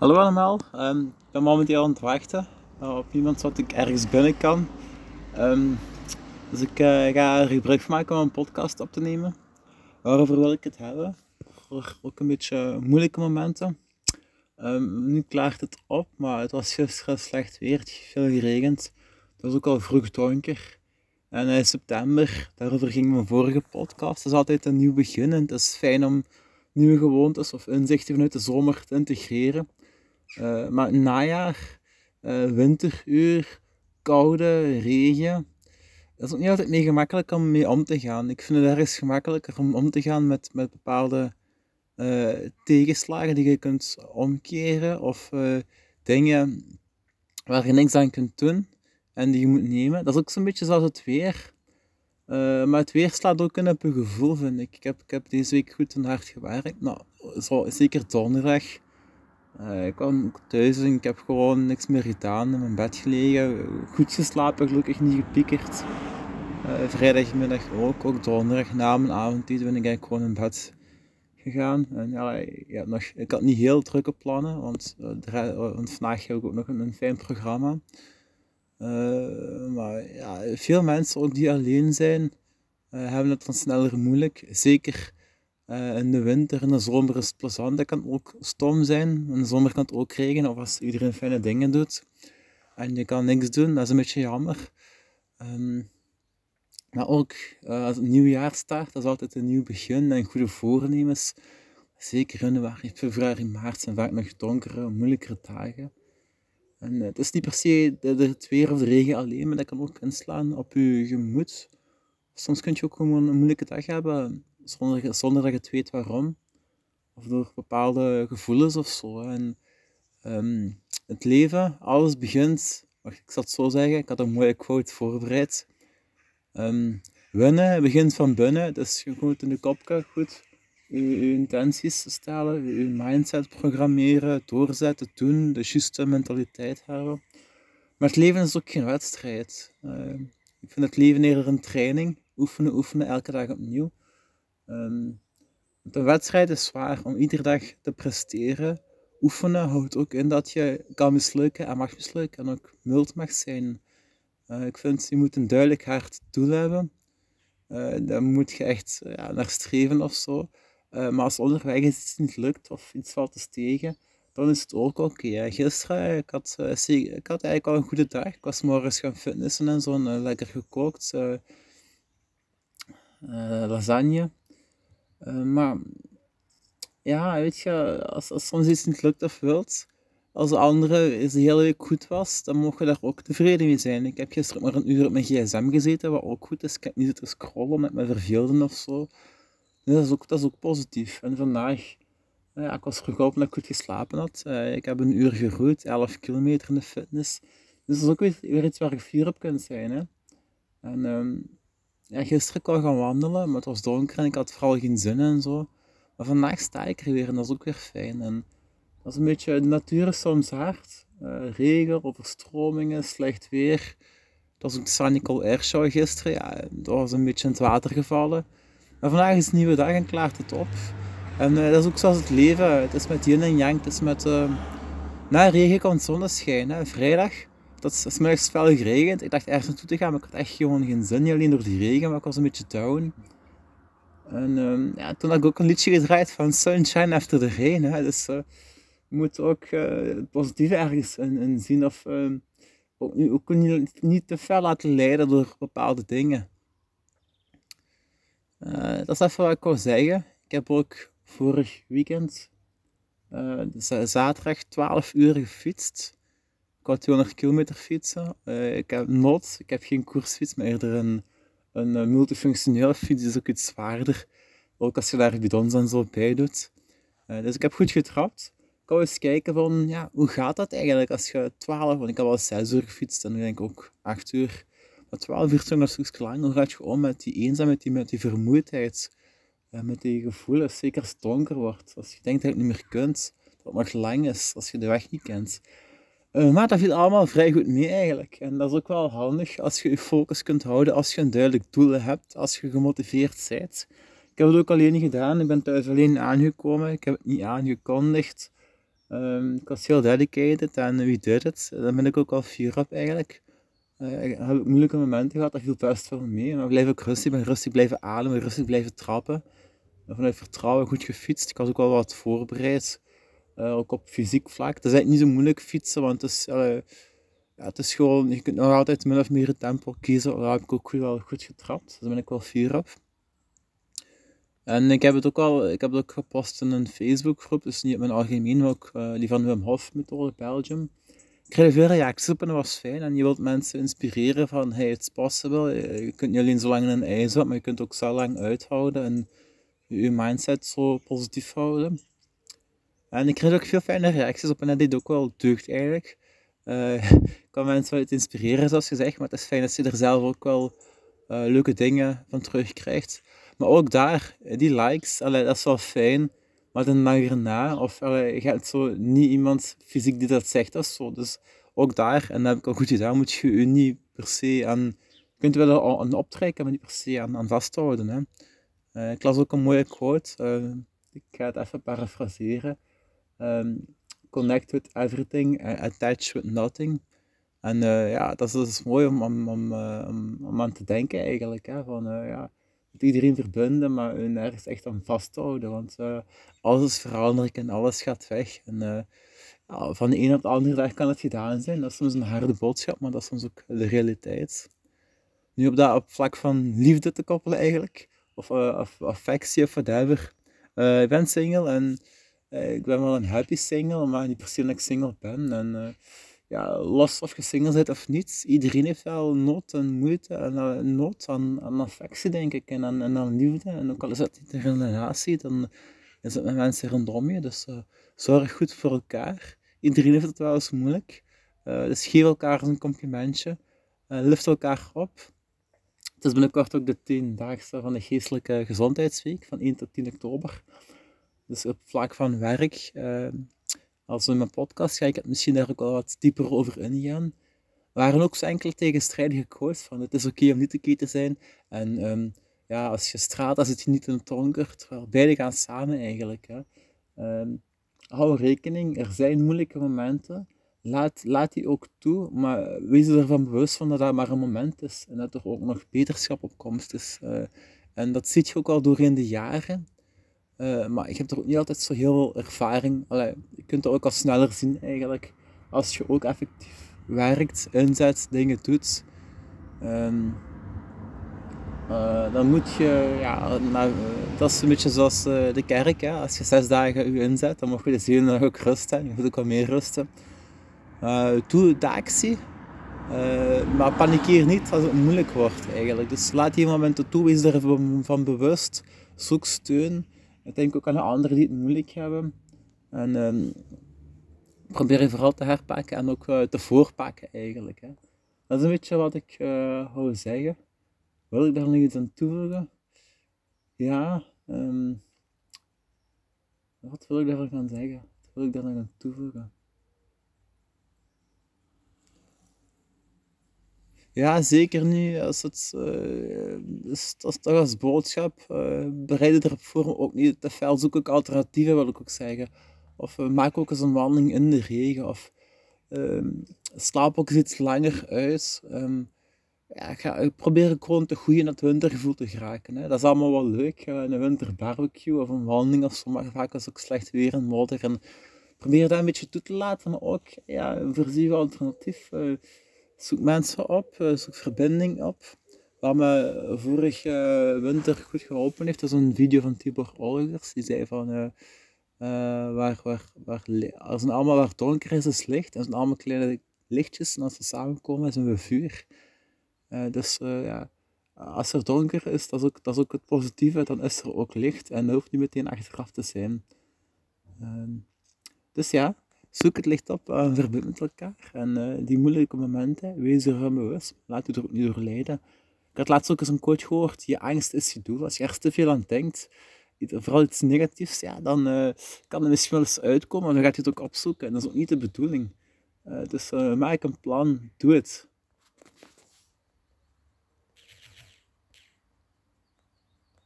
Hallo allemaal, um, ik ben momenteel aan het wachten uh, op iemand zodat ik ergens binnen kan. Um, dus ik uh, ga er gebruik van maken om een podcast op te nemen. Waarover wil ik het hebben? Voor ook een beetje moeilijke momenten. Um, nu klaart het op, maar het was gisteren slecht weer, het veel geregend. Het was ook al vroeg donker. En in september, daarover ging mijn vorige podcast. Het is altijd een nieuw begin en het is fijn om nieuwe gewoontes of inzichten vanuit de zomer te integreren. Uh, maar najaar, uh, winteruur, koude, regen, dat is ook niet altijd mee gemakkelijk om mee om te gaan. Ik vind het ergens gemakkelijker om om te gaan met, met bepaalde uh, tegenslagen die je kunt omkeren of dingen waar je niks aan kunt doen en die je moet nemen. Dat is ook zo'n beetje zoals het weer. maar het weer slaat ook in op je gevoel, vind ik. Ik heb, ik heb deze week goed en hard gewerkt. Nou, zo, zeker donderdag uh, ik kwam thuis en ik heb gewoon niks meer gedaan, in mijn bed gelegen, goed geslapen, gelukkig niet gepiekerd. Uh, vrijdagmiddag ook, ook donderdag na mijn avondeten ben ik gewoon in bed gegaan. En ja, ik, nog, ik had niet heel drukke plannen, want, uh, vandaag heb ik ook nog een, een fijn programma. maar ja, veel mensen ook die alleen zijn, hebben het dan sneller moeilijk. Zeker uh, in de winter en de zomer is het plezant. Dat kan ook stom zijn. In de zomer kan het ook regenen of als iedereen fijne dingen doet. En je kan niks doen, dat is een beetje jammer. Um, maar ook uh, als het nieuwjaar start, dat is altijd een nieuw begin en goede voornemens. Zeker januari, februari, maart zijn vaak nog donkere, moeilijkere dagen. En uh, het is niet per se de, de, het weer of de regen alleen, maar dat kan ook inslaan op je gemoed. Soms kun je ook gewoon een moeilijke dag hebben zonder, dat je het weet waarom. Of door bepaalde gevoelens of zo. En um, het leven, alles begint, ik zal het zo zeggen, ik had een mooie quote voorbereid. Um, winnen begint van binnen, dus je moet in de kopje goed je, intenties stellen, je mindset programmeren, doorzetten, doen, de juiste mentaliteit hebben. Maar het leven is ook geen wedstrijd. Uh, ik vind het leven eerder een training. Oefenen, oefenen, elke dag opnieuw. Um, de wedstrijd is zwaar om iedere dag te presteren. Oefenen houdt ook in dat je kan mislukken en mag mislukken en ook mild mag zijn. Uh, ik vind, je moet een duidelijk hard doel hebben. Uh, daar moet je echt ja, naar streven of zo. Maar als onderweg iets niet lukt of iets valt te tegen, dan is het ook oké. Gisteren, ik had, ik had eigenlijk al een goede dag. Ik was morgens gaan fitnessen en zo, lekker gekookt. lasagne. Uh, maar ja, weet je, als, als soms iets niet lukt of wilt, als de andere is de hele week goed was, dan mogen je daar ook tevreden mee zijn. Ik heb gisteren maar een uur op mijn gsm gezeten, wat ook goed is. Ik heb niet zitten scrollen met me verveelden of zo. Dus dat, is ook, dat is ook positief. En vandaag, ja, ik was vroeg op omdat ik goed geslapen had. Uh, ik heb een uur geroeid, 11 kilometer in de fitness. Dus dat is ook weer, weer iets waar je fier op kunt zijn. Hè? En um, ja, gisteren kon ik gaan wandelen, maar het was donker en ik had vooral geen zin en zo. Maar vandaag sta ik er weer en dat is ook weer fijn. En dat is een beetje, de natuur is soms hard. Uh, regen, overstromingen, slecht weer. Dat was ook de Airshow gisteren. Ja, dat was een beetje in het water gevallen. Maar vandaag is een nieuwe dag en klaart het op. En uh, dat is ook zoals het leven. Het is met yin en yang. Het is met... Uh, na regen komt zonneschijn. Vrijdag dat is smiddags fel geregend. Ik dacht ergens naartoe te gaan, maar ik had echt gewoon geen zin. Alleen door die regen, maar ik was een beetje down. En um, ja, toen had ik ook een liedje gedraaid van Sunshine After the Rain. Hè. Dus je moet ook uh, het positieve ergens in, zien. Of uh, ook, ook niet, niet, te veel laten leiden door bepaalde dingen. Eh, dat is even wat ik wou zeggen. Ik heb ook vorig weekend, zaterdag, 12 uur gefietst. Ik wou 200 kilometer fietsen. Uh, ik heb not, ik heb geen koersfiets, maar eerder een, een uh, multifunctionele fiets, is ook iets zwaarder. Ook als je daar bidons en zo bij doet. Uh, dus ik heb goed getrapt. Ik wou eens kijken van, ja, hoe gaat dat eigenlijk als je 12, want ik heb al 6 uur gefietst en nu denk ik ook 8 uur. Maar 12 uur is nog stukje lang. Hoe gaat je om met die eenzaamheid, die, met die vermoeidheid, met die gevoelens, zeker als het donker wordt. Als je denkt dat je het niet meer kunt, dat het nog lang is, als je de weg niet kent. Uh, maar dat viel allemaal vrij goed mee eigenlijk. En dat is ook wel handig als je je focus kunt houden, als je een duidelijk doel hebt, als je gemotiveerd bent. Ik heb het ook alleen gedaan, ik ben thuis alleen aangekomen, ik heb het niet aangekondigd. Um, ik was heel dedicated en wie doet het? Daar ben ik ook al fier op eigenlijk. Uh, ik heb moeilijke momenten gehad, dat viel best veel mee. Ik blijf ook rustig, ben rustig blijven ademen, rustig blijven trappen. En vanuit vertrouwen goed gefietst. Ik was ook wel wat voorbereid, uh, ook op fysiek vlak. Het is niet zo moeilijk fietsen, want het is, uh, ja, het is gewoon, je kunt nog altijd min of meer het tempo kiezen. Daar heb ik ook wel goed getrapt, dus daar ben ik wel fier op. En ik heb het ook al, ik heb het ook gepost in een Facebookgroep, dus niet op mijn algemeen, maar ook uh, die van Wim Hof Methode Belgium. Ik kreeg veel reacties op en dat was fijn. En je wilt mensen inspireren van, hey, it's possible. Je kunt niet alleen zo lang in een ijs maar je kunt ook zo lang uithouden en je mindset zo positief houden. En ik kreeg ook veel fijne reacties op en dat deed ook wel deugd eigenlijk. Uh, ik kan mensen wel inspireren, zoals gezegd, maar het is fijn dat je er zelf ook wel uh, leuke dingen van terugkrijgt. Maar ook daar, die likes, allee, dat is wel fijn. Maar dan mag erna, of allee, je hebt zo niet iemand fysiek die dat zegt zo. Dus ook daar, en dat heb ik al goed gedaan, moet je je niet per se aan... Je kunt wel aan optrekken, maar niet per se aan, aan vasthouden. Hè. Uh, ik las ook een mooie quote. Ik ga het even parafraseren. Um, connect with everything, attach with nothing. En ja, dat is, mooi om, om, om, om, om aan te denken eigenlijk. Hè, van, ja, met iedereen verbinden, maar hun nergens echt aan vasthouden. Want alles is en alles gaat weg. En ja, van de een op de andere dag kan het gedaan zijn. Dat is soms een harde boodschap, maar dat is soms ook de realiteit. Nu op dat op vlak van liefde te koppelen eigenlijk, of, of affectie of whatever. ik ben single en ik ben wel een happy single, maar niet persoonlijk single ben. En ja, los of je single bent of niet, iedereen heeft wel nood en moeite en uh, nood aan, affectie, denk ik, en aan, aan liefde. En ook al is dat niet een relatie, dan is het met mensen rondom je. Dus uh, zorg goed voor elkaar. Iedereen heeft het wel eens moeilijk. Uh, dus geef elkaar een complimentje. lift elkaar op. Het is binnenkort ook de 10-daagse van de geestelijke gezondheidsweek, van 1 tot 10 oktober. Dus op vlak van werk als in mijn podcast ga ik het misschien daar ook wel wat dieper over ingaan. Waren ook zo enkele tegenstrijdige quotes van het is oké om niet oké te zijn. En um, ja, als je straalt, dan zit je niet in het donker. Beide gaan samen eigenlijk. Hè. Um, hou rekening, er zijn moeilijke momenten. Laat, laat die ook toe, maar wees ervan bewust van dat dat maar een moment is. En dat er ook nog beterschap op komst is. Uh, en dat zie je ook al doorheen de jaren. Uh, maar ik heb er ook niet altijd zo heel veel ervaring. Je kunt het ook al sneller zien eigenlijk. Als je ook effectief werkt, inzet, dingen doet. Um, uh, dan moet je, ja, nou, dat is een beetje zoals de kerk. Hè. Als je zes dagen je inzet, dan mag je de zevende dag ook rusten. Je moet ook wat meer rusten. doe de actie. maar panikeer niet als het moeilijk wordt eigenlijk. Dus laat die momenten toe, wees ervan bewust. Zoek steun. Ik denk ook aan de anderen die het moeilijk hebben. En um, probeer je vooral te herpakken en ook uh, te voorpakken eigenlijk. Hè. Dat is een beetje wat ik uh, wou zeggen. Wil ik daar nog iets aan toevoegen? Ja, um, wat wil ik daar gaan zeggen? Wat wil ik daar nog aan toevoegen? Ja, zeker niet. Als het, uh, dat is toch als boodschap. Uh, bereid erop voor, ook niet te fel. Zoek ook alternatieven, wil ik ook zeggen. Of uh, maak ook eens een wandeling in de regen. Of ehm, slaap ook eens iets langer uit. Um, ja, ga, probeer gewoon te groeien in het wintergevoel te geraken. Hè. Dat is allemaal wel leuk. een winterbarbecue of een wandeling of zo. Maar vaak is ook slecht weer en modder. En probeer dat een beetje toe te laten. Maar ook ja, voorzien alternatief zoek mensen op, eh, zoek verbinding op. Wat me vorige eh, winter goed geholpen heeft, is een video van Tibor Olgers. Die zei van, uh, waar, waar, als het allemaal waar donker is, is licht. En zijn allemaal kleine lichtjes. En als ze samenkomen, is een vuur. dus ja, als er donker is, dat is, ook, is ook het positieve. Dan is er ook licht. En dat hoeft niet meteen achteraf te zijn. Ehm, dus ja, zoek het licht op en verbind met elkaar. En uh, die moeilijke momenten, wees er bewust. Laat je er ook niet door leiden. Ik had laatst ook eens een quote gehoord, je angst is je doel. Als je er te veel aan denkt, vooral iets negatiefs, ja, dan uh, kan er misschien wel eens uitkomen, maar dan gaat je het ook opzoeken. En dat is ook niet de bedoeling. Dus maak een plan, doe het.